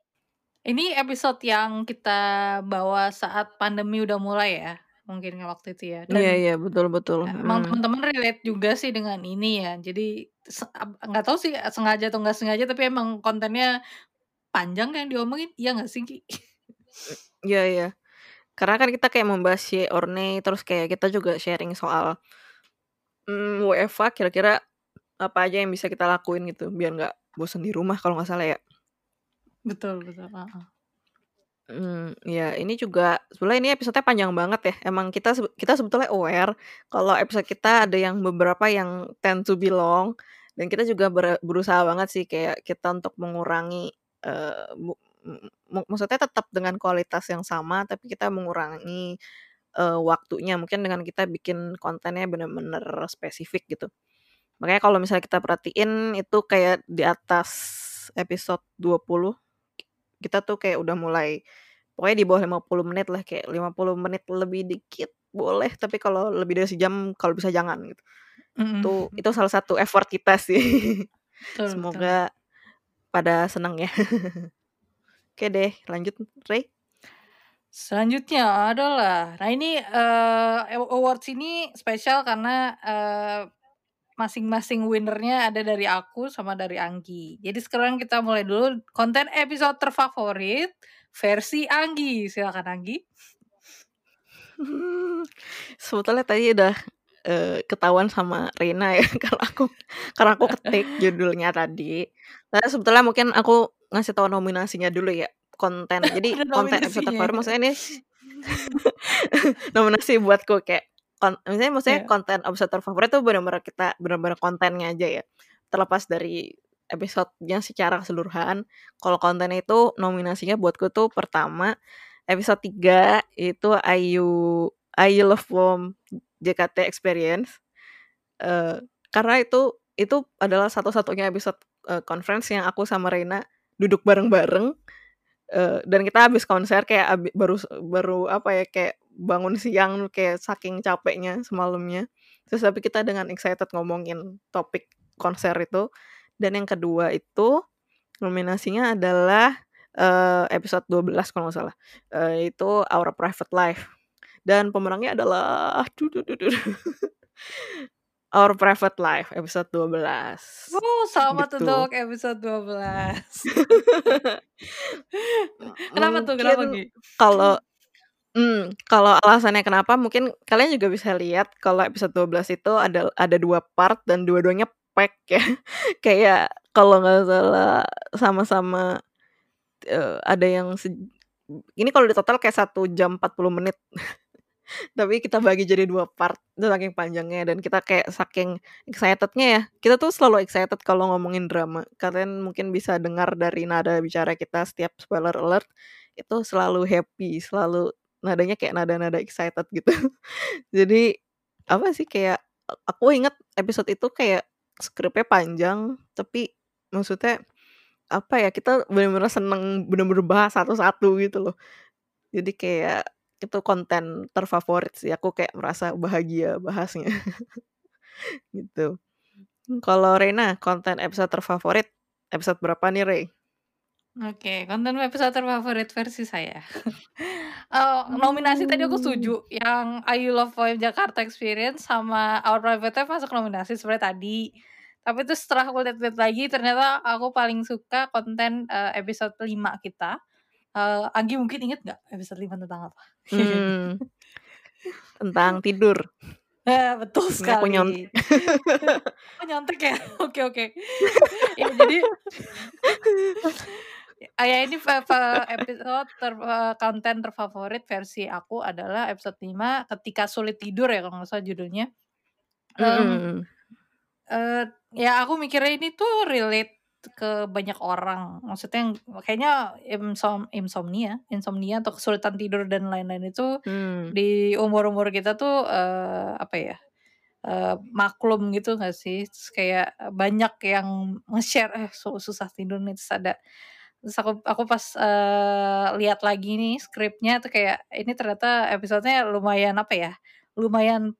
ini episode yang kita bawa saat pandemi udah mulai ya, mungkin waktu itu ya. Dan Iya iya, betul betul. emang hmm. teman-teman relate juga sih dengan ini ya. Jadi nggak tahu sih sengaja atau nggak sengaja tapi emang kontennya panjang yang diomongin, iya nggak sih Ki? Iya iya. Karena kan kita kayak membahas si Orne terus kayak kita juga sharing soal, mmm, WFH kira-kira apa aja yang bisa kita lakuin gitu biar nggak bosan di rumah kalau nggak salah ya? Betul betul, heeh. Mmm, ya ini juga sebenarnya ini episode-nya panjang banget ya. Emang kita kita sebetulnya aware kalau episode kita ada yang beberapa yang tend to be long dan kita juga ber berusaha banget sih kayak kita untuk mengurangi, eee, mu mu maksudnya tetap dengan kualitas yang sama tapi kita mengurangi, eee, waktunya mungkin dengan kita bikin kontennya bener-bener spesifik gitu. Makanya kalau misalnya kita perhatiin itu kayak di atas episode 20 kita tuh kayak udah mulai pokoknya di bawah 50 menit lah, kayak 50 menit lebih dikit boleh, tapi kalau lebih dari sejam kalau bisa jangan gitu. Mhm. Itu itu salah satu effort kita sih. Betul betul. Semoga pada seneng ya. Oke deh lanjut, Rey. Selanjutnya adalah nah ini, awa awards ini spesial karena, eee, masing-masing winner-nya ada dari aku sama dari Anggi. Jadi sekarang kita mulai dulu konten episode terfavorit versi Anggi, silakan Anggi. Sebetulnya tadi udah, eee, ketahuan sama Reina ya karena aku karena aku ketik judulnya tadi. Karena sebetulnya mungkin aku ngasih tahu nominasinya dulu ya, konten jadi konten episode terbaru maksudnya ini nominasi buatku kayak kon maksudnya maksudnya Iya. konten episode terfavorit tuh bener-bener kita bener-bener kontennya aja ya. Terlepas dari episodenya secara keseluruhan, kalau kontennya itu nominasinya buatku tuh pertama episode 3 itu IU IU Love Bomb JKT Experience. Eee, karena itu itu adalah satu-satunya episode, eee, conference yang aku sama Reina duduk bareng-bareng, eee, dan kita habis konser kayak abi baru baru apa ya, kayak bangun siang kayak saking capeknya semalamnya. Terus tapi kita dengan excited ngomongin topik konser itu. Dan yang kedua itu nominasinya adalah, eee, episode 12 kalau nggak salah, eee, itu Our Private Life. Dan pemenangnya adalah Our Private Life episode 12. Wuh, selamat Gitu. untuk episode 12. Kenapa tuh? Kenapa, kalau mmm, kalau alasannya kenapa mungkin kalian juga bisa lihat kalau episode 12 itu ada ada 2 part dan dua-duanya pack ya. Kayak kalau nggak salah sama-sama, eee, ada yang ini kalau di total kayak 1 jam 40 menit. Tapi kita bagi jadi 2 part, itu saking panjangnya dan kita kayak saking excited-nya ya, kita tuh selalu excited kalau ngomongin drama. Kalian mungkin bisa dengar dari nada bicara kita setiap spoiler alert, itu selalu happy, selalu nadanya kayak nada-nada excited gitu. Jadi, apa sih, kayak aku inget episode itu kayak skripnya panjang, tapi maksudnya, apa ya, kita bener-bener seneng bener-bener bahas satu-satu gitu loh. Jadi kayak itu konten terfavorit sih, aku kayak merasa bahagia bahasnya. Gitu. Kalau Reina, konten episode terfavorit episode berapa nih, Rey? Oke, konten episode terfavorit versi saya. Eee, nominasi tadi aku Hmm. setuju, yang IU Love Bomb Jakarta Experience sama Our Private Life masuk nominasi sebenarnya tadi. Tapi terus setelah aku lihat-lihat lagi ternyata aku paling suka konten, eee, episode 5 kita. Eee, Anggi mungkin inget nggak episode 5 tentang apa? Hmm. Tentang tidur. Nah, betul Ini aku nyont sekali. Oh, nyontek ya? Oke oke. Ya jadi ah, ya ini episode ter eee, konten terfavorit versi aku adalah episode 5 Ketika Sulit Tidur ya kalau nggak salah judulnya. Mhm. eee, ya aku mikirnya ini tuh relate ke banyak orang. Maksudnya yang kayaknya insom insomnia insomnia atau kesulitan tidur dan lain-lain itu Mmm. di umur-umur kita tuh, eee, apa ya, eee, maklum gitu nggak sih? Terus kayak banyak yang nge-share, "Eh, su susah tidur nih," terus ada terus aku aku pas, eee, lihat lagi nih skripnya tuh kayak ini ternyata episodenya lumayan apa ya, lumayan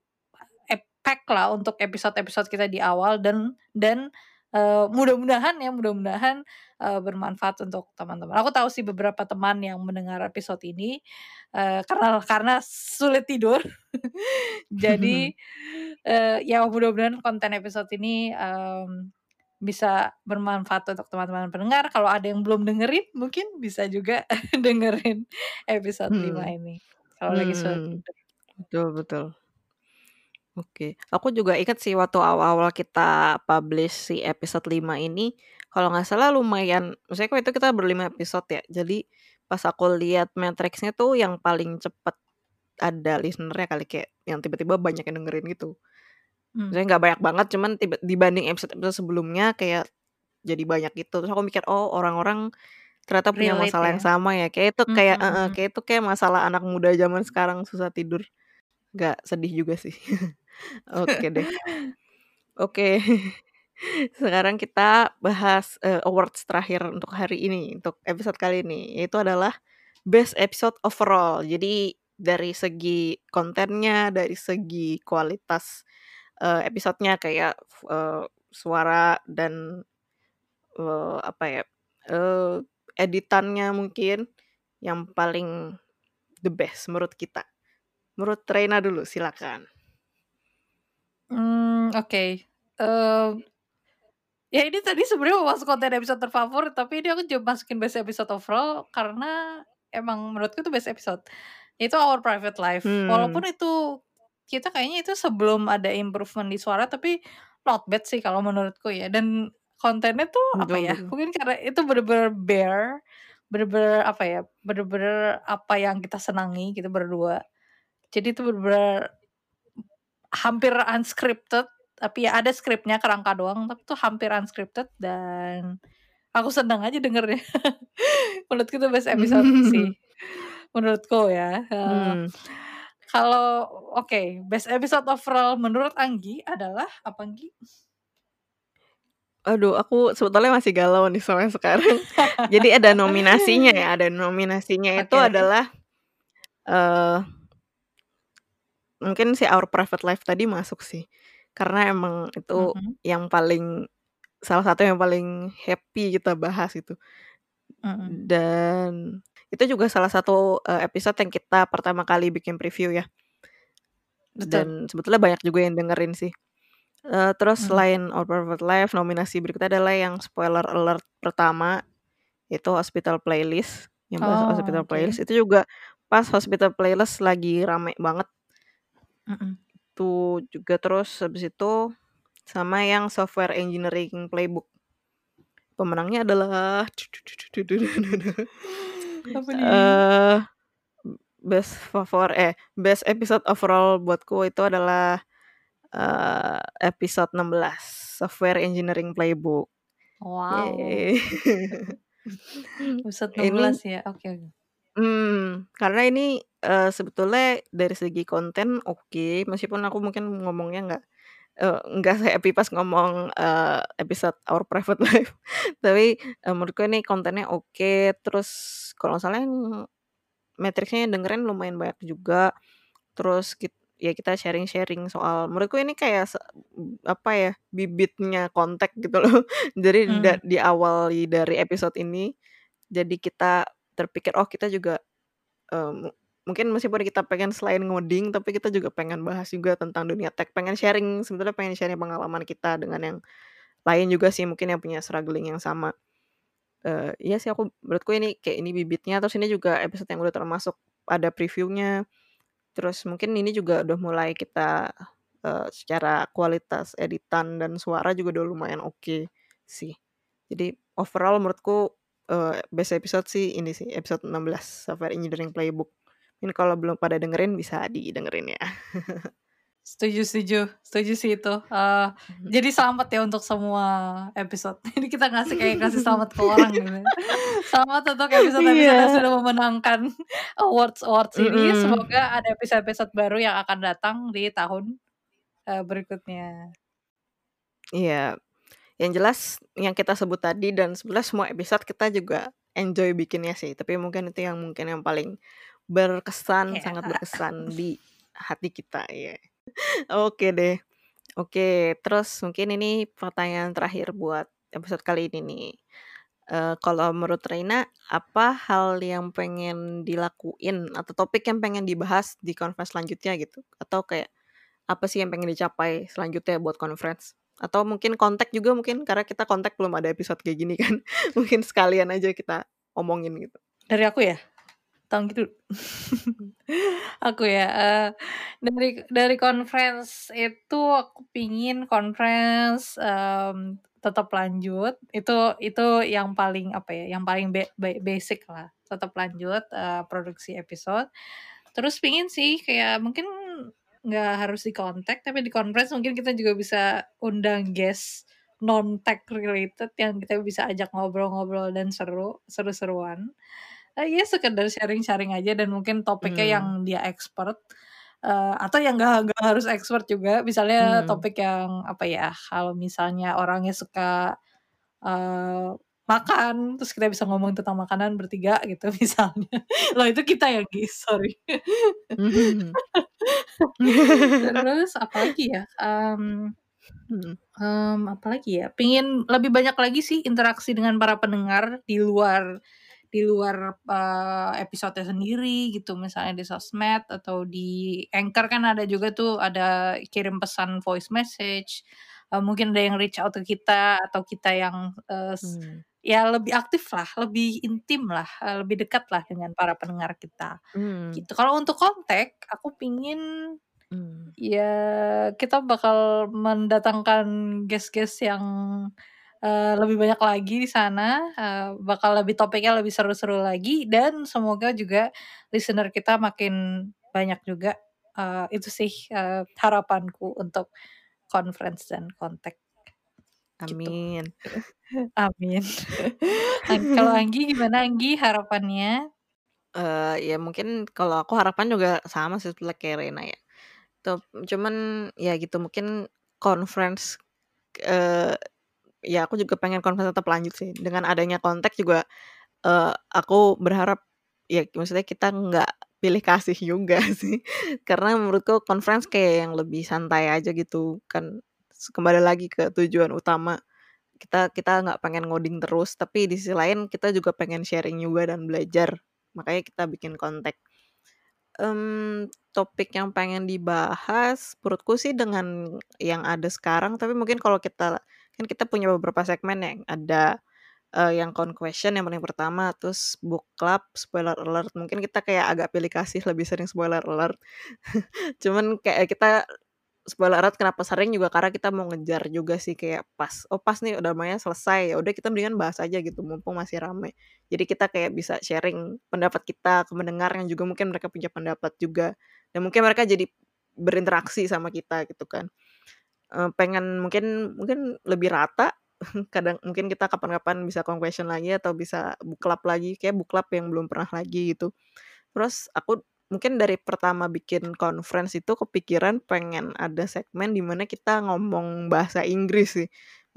pack lah untuk episode-episode kita di awal dan dan, eee, mudah-mudahan ya, mudah-mudahan, eee, bermanfaat untuk teman-teman. Aku tahu sih beberapa teman yang mendengar episode ini, eee, karena karena sulit tidur. Jadi, eee, ya mudah-mudahan konten episode ini, mmm, bisa bermanfaat untuk teman-teman pendengar. Kalau ada yang belum dengerin mungkin bisa juga dengerin episode 5 Hmm. ini, kalau lagi sulit Hmm. tidur. Betul betul. Oke, aku juga inget sih waktu awal-awal kita publish si episode 5 ini, kalau nggak salah lumayan maksudnya kan itu kita berlima episode ya, jadi pas aku lihat matriksnya tuh yang paling cepet ada listener-nya kali, kayak yang tiba-tiba banyak yang dengerin gitu. Mmm. Maksudnya nggak banyak banget, cuman tiba dibanding episode-episode sebelumnya kayak jadi banyak gitu, terus aku mikir, "Oh orang-orang ternyata punya Relate masalah ya? yang sama ya." Kayak itu kayak Mhm heeh, mhm. kayak itu kayak masalah anak muda zaman sekarang susah tidur. Nggak sedih juga sih. Oke deh. Oke, sekarang kita bahas, eee, awards terakhir untuk hari ini, untuk episode kali ini, yaitu adalah best episode overall. Jadi dari segi kontennya, dari segi kualitas, eee, episodenya kayak, eee, suara dan, eee, apa ya, eee, editannya mungkin yang paling the best menurut kita. Menurut Reina dulu, silakan. Mmm, oke, eee ya ini tadi sebenarnya mau masuk konten episode terfavorit, tapi ini aku coba masukin best episode overall karena emang menurutku itu best episode. Itu Our Private Life. Mmm. Walaupun itu kita kayaknya itu sebelum ada improvement di suara, tapi not bad sih kalau menurutku ya, dan kontennya tuh apa Betul ya, betul. mungkin karena itu bener-bener bare, bener-bener apa ya, bener-bener apa yang kita senangi gitu berdua. Jadi itu bener-bener hampir unscripted, tapi ya ada skripnya, kerangka doang, tapi itu hampir unscripted dan aku senang aja dengernya. Menurutku itu best episode sih, menurutku ya, eee, Mmm. kalau oke, best episode overall menurut Anggi adalah apa, Nggi? Aduh, aku sebetulnya masih galau nih sampai sekarang. Jadi ada nominasinya ya, ada nominasinya itu Oke. adalah, eee mungkin si Our Private Life tadi masuk sih, karena emang itu Mhm. yang paling salah satu yang paling happy kita bahas itu. Mhm. Dan itu juga salah satu, eee, episode yang kita pertama kali bikin preview ya. Betul. Dan sebetulnya banyak juga yang dengerin sih. Eee, terus Mhm. selain Our Private Life, nominasi berikutnya adalah yang spoiler alert pertama, itu Hospital Playlist, yang bahas Oh, Hospital oke. Playlist, itu juga pas Hospital Playlist lagi rame banget. Mhm. Itu juga, terus habis itu sama yang Software Engineering Playbook. Pemenangnya adalah Apa nih? eee, best favor eh, best episode overall buatku itu adalah, eee, episode 16, Software Engineering Playbook. Wow. Yeay. Episode Ini 16 ya, oke oke. mmm, karena ini, eee, sebetulnya dari segi konten oke, meskipun aku mungkin ngomongnya nggak, eee, nggak se-happy pas ngomong, eee, episode Our Private Life. Tapi, eee, menurutku ini kontennya oke, terus kalau nggak salah yang matriksnya yang dengerin lumayan banyak juga. Terus kit ya kita sharing-sharing soal menurutku ini kayak se apa ya, bibitnya Kontek gitu loh. Jadi da Mmm. diawali dari episode ini, jadi kita terpikir, oh kita juga, mu mungkin meskipun kita pengen selain ngoding, tapi kita juga pengen bahas juga tentang dunia tech, pengen sharing, sebetulnya pengen sharing pengalaman kita dengan yang lain juga sih mungkin yang punya struggling yang sama. Eee, iya sih aku menurutku ini kayak ini bibitnya, terus ini juga episode yang udah termasuk ada preview-nya. Terus mungkin ini juga udah mulai kita, eee, secara kualitas editan dan suara juga udah lumayan oke sih. Jadi overall menurutku, eee, best episode sih ini sih, episode 16, Software Engineering Playbook. Ini kalau belum pada dengerin bisa didengerin ya. Setuju setuju, setuju sih itu, eee, jadi selamat ya untuk semua episode. Ini kita ngasih kayak ngasih selamat ke orang gitu. Selamat untuk episode-episode yang Iya. sudah memenangkan awards-awards ini, Mhm. semoga ada episode-episode baru yang akan datang di tahun, eee, berikutnya. Iya, yang jelas yang kita sebut tadi dan sebenarnya semua episode kita juga enjoy bikinnya sih, tapi mungkin itu yang mungkin yang paling berkesan, Iya. sangat berkesan di hati kita, iya. Oke deh. Oke, terus mungkin ini pertanyaan terakhir buat episode kali ini nih. Eee, kalau menurut Reina, apa hal yang pengen dilakuin atau topik yang pengen dibahas di conference selanjutnya gitu? Atau kayak apa sih yang pengen dicapai selanjutnya buat conference? Atau mungkin Kontek juga mungkin, karena kita Kontek belum ada episode kayak gini kan, mungkin sekalian aja kita omongin gitu. Dari aku ya? Tahun gitu. Aku ya, uh, dari dari conference itu aku pingin conference, um, tetap lanjut, itu itu yang paling apa ya, yang paling be basic lah, tetap lanjut, uh, produksi episode. Terus pingin sih kayak mungkin nggak harus di kontak, tapi di conference mungkin kita juga bisa undang guest non-tech related yang kita bisa ajak ngobrol-ngobrol dan seru, seru-seruan. Uh, ya sekedar sharing-sharing aja dan mungkin topiknya yang Hmm. dia expert, uh, atau yang nggak nggak harus expert juga, misalnya Hmm. topik yang apa ya, kalau misalnya orangnya suka, uh, makan, terus kita bisa ngomong tentang makanan bertiga gitu misalnya. Loh itu kita ya, Gis, sorry. Terus apalagi ya, mmm, Mhm. mmm, apalagi ya, pengen lebih banyak lagi sih interaksi dengan para pendengar di luar di luar, uh, episode sendiri gitu, misalnya di sosmed atau di Anchor kan ada juga tuh, ada kirim pesan voice message, uh, mungkin ada yang reach out ke kita atau kita yang, uh, s Mmm. ya lebih aktif lah, lebih intim lah, uh, lebih dekat lah dengan para pendengar kita, Mmm. gitu. Kalau untuk kontak, aku pingin Mmm. ya kita bakal mendatangkan guest-guest yang, uh, lebih banyak lagi di sana, uh, bakal lebih topiknya lebih seru-seru lagi dan semoga juga listener kita makin banyak juga, uh, itu sih, uh, harapanku untuk conference dan kontak. Gitu. Amin. Amin. Ang kalau Anggi gimana Anggi harapannya? Eee, ya mungkin kalau aku harapan juga sama sih seperti kayak Rena ya. Tup cuman ya gitu mungkin conference, eee, ya aku juga pengen conference tetap lanjut sih. Dengan adanya kontak juga, eee, aku berharap ya maksudnya kita nggak pilih kasih juga sih. Karena menurutku conference kayak yang lebih santai aja gitu kan, kembali lagi ke tujuan utama. Kita kita nggak pengen ngoding terus, tapi di sisi lain kita juga pengen sharing juga dan belajar, makanya kita bikin kontak. Mmm, topik yang pengen dibahas menurutku sih dengan yang ada sekarang, tapi mungkin kalau kita kan kita punya beberapa segmen ya, ada, eee, yang Con Question yang paling pertama, terus Book Club, Spoiler Alert, mungkin kita kayak agak pilih kasih lebih sering spoiler alert. Cuman kayak kita spoiler alert kenapa sering juga karena kita mau ngejar juga sih kayak pas, oh pas nih dramanya selesai, ya udah kita mendingan bahas aja gitu mumpung masih rame. Jadi kita kayak bisa sharing pendapat kita ke pendengar yang juga mungkin mereka punya pendapat juga, dan mungkin mereka jadi berinteraksi sama kita gitu kan. Eee, pengen mungkin mungkin lebih rata, kadang mungkin kita kapan-kapan bisa Con Question lagi atau bisa Club lagi, kayak Club yang belum pernah lagi gitu. Terus aku mungkin dari pertama bikin conference itu kepikiran pengen ada segmen di mana kita ngomong bahasa Inggris sih.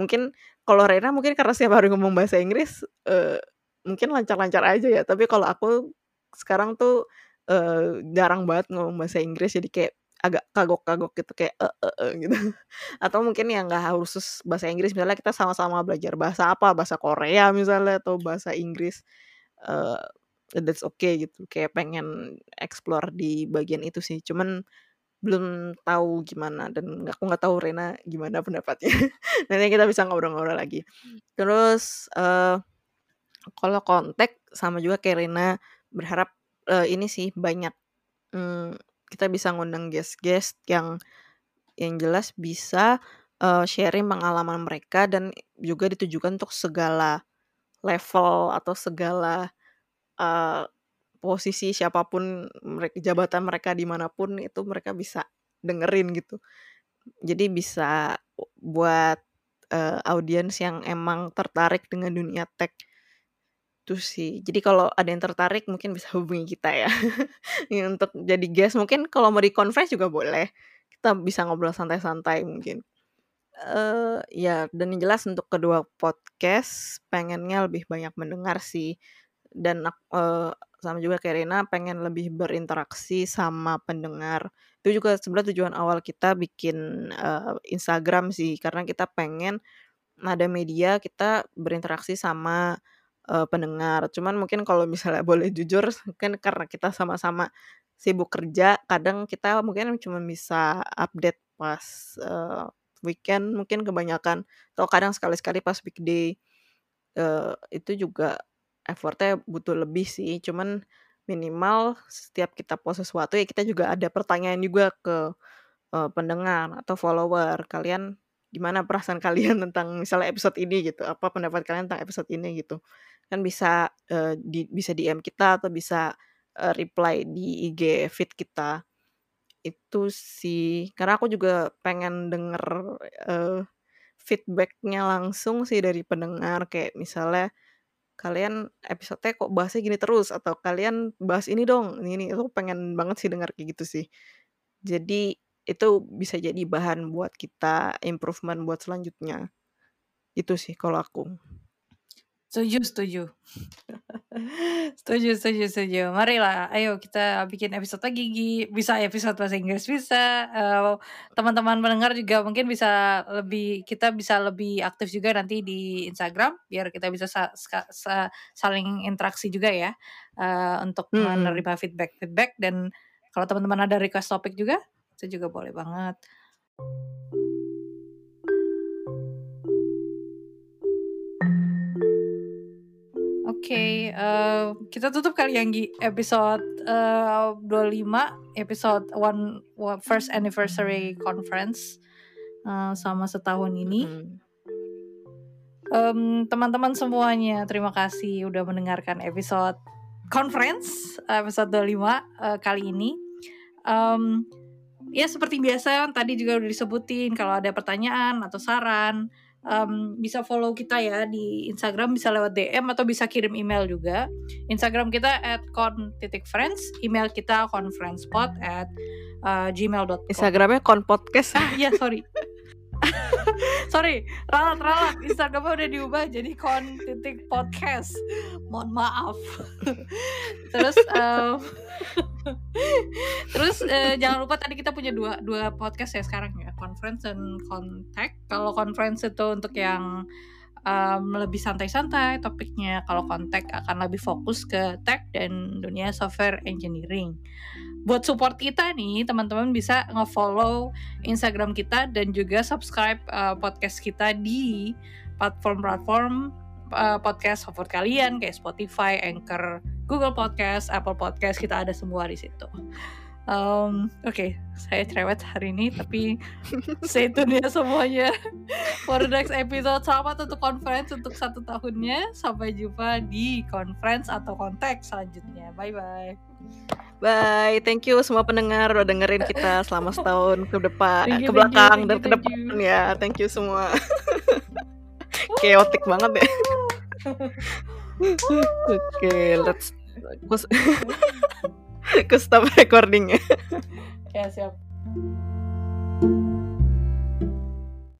Mungkin kalau Rena mungkin karena setiap hari ngomong bahasa Inggris, eee, mungkin lancar-lancar aja ya, tapi kalau aku sekarang tuh, eee, jarang banget ngomong bahasa Inggris jadi kayak agak kagok-kagok gitu kayak, "e e e," gitu. Atau mungkin yang nggak khusus bahasa Inggris, misalnya kita sama-sama belajar bahasa apa, bahasa Korea misalnya atau bahasa Inggris, eee, that's okay gitu, kayak pengen explore di bagian itu sih. Cuman belum tahu gimana dan aku nggak tahu Rena gimana pendapatnya. Nanti kita bisa ngobrol-ngobrol lagi. Terus, eee, kalau kontak sama juga kayak Rena berharap, eee, ini sih banyak, mmm, kita bisa ngundang guest-guest yang yang jelas bisa, eee, sharing pengalaman mereka dan juga ditujukan untuk segala level atau segala, eee, posisi siapa pun merek jabatan mereka di mana pun itu mereka bisa dengerin gitu. Jadi bisa buat, eee, audiens yang emang tertarik dengan dunia tech. Itu sih. Jadi kalau ada yang tertarik mungkin bisa hubungi kita ya. Untuk jadi guest mungkin kalau mau di-conference juga boleh. Kita bisa ngobrol santai-santai mungkin. Eee, ya dan yang jelas untuk kedua podcast pengennya lebih banyak mendengar sih. Dan eee, sama juga kayak Rena pengen lebih berinteraksi sama pendengar. Itu juga sebenarnya tujuan awal kita bikin, eee, Instagram sih, karena kita pengen ada media kita berinteraksi sama, eee, pendengar. Cuman mungkin kalau misalnya boleh jujur kan karena kita sama-sama sibuk kerja, kadang kita mungkin cuman bisa update pas, eee, weekend mungkin kebanyakan, atau kadang sekali-sekali pas weekday. Eee, itu juga effort-nya butuh lebih sih, cuman minimal setiap kita post sesuatu ya kita juga ada pertanyaan juga ke uh, pendengar atau follower kalian gimana perasaan kalian tentang misalnya episode ini gitu apa pendapat kalian tentang episode ini gitu kan bisa uh, di, bisa DM kita atau bisa uh, reply di IG feed kita. Itu sih karena aku juga pengen denger uh, feedbacknya langsung sih dari pendengar. Kayak misalnya kalian episode kok bahasnya gini terus? Atau kalian bahas ini dong ini itu pengen banget sih dengar kayak gitu sih. Jadi itu bisa jadi bahan buat kita improvement buat selanjutnya. Itu sih kalau aku setuju setuju. Setuju setuju setuju. Marilah ayo kita bikin episode lagi bisa episode bahasa Inggris bisa. Uh, teman-teman mendengar juga mungkin bisa lebih kita bisa lebih aktif juga nanti di Instagram biar kita bisa sa sa saling interaksi juga ya uh, untuk hmm. menerima feedback feedback. Dan kalau teman-teman ada request topik juga itu juga boleh banget okay, uh, eh, kita tutup kali yang episode uh, 25, episode one, one first anniversary conference uh, sama setahun ini. Um, teman-teman semuanya, terima kasih udah mendengarkan episode conference episode 25 uh, kali ini. Um, ya seperti biasa tadi juga udah disebutin kalau ada pertanyaan atau saran um, bisa follow kita ya di Instagram bisa lewat DM atau bisa kirim email juga. Instagram kita at con titik friends, email kita conferencepod at uh, gmail.com. Instagramnya konpodcast. Ah iya sorry. sorry, ralat ralat. Instagramnya udah diubah jadi kon titik podcast. Mohon maaf. Terus um, Terus uh, jangan lupa tadi kita punya dua dua podcast ya sekarang ya, conference dan contact. Kalau conference itu untuk yang um, lebih santai-santai topiknya. Kalau contact akan lebih fokus ke tech dan dunia software engineering. Buat support kita nih, teman-teman bisa nge-follow Instagram kita dan juga subscribe uh, podcast kita di platform-platform uh, podcast favorit kalian kayak Spotify, Anchor, Google Podcast, Apple Podcast, kita ada semua di situ. Um, Oke, okay, saya cerewet hari ini, tapi stay tune ya semuanya for the next episode. Selamat untuk conference untuk satu tahunnya. Sampai jumpa di conference atau konteks selanjutnya. Bye bye. Bye, thank you semua pendengar udah dengerin kita selama setahun ke depan, you, ke belakang you, dan ke depan ya. Thank you semua. Chaotic banget ya. Oke, okay, let's ke stop recordingnya ya siap.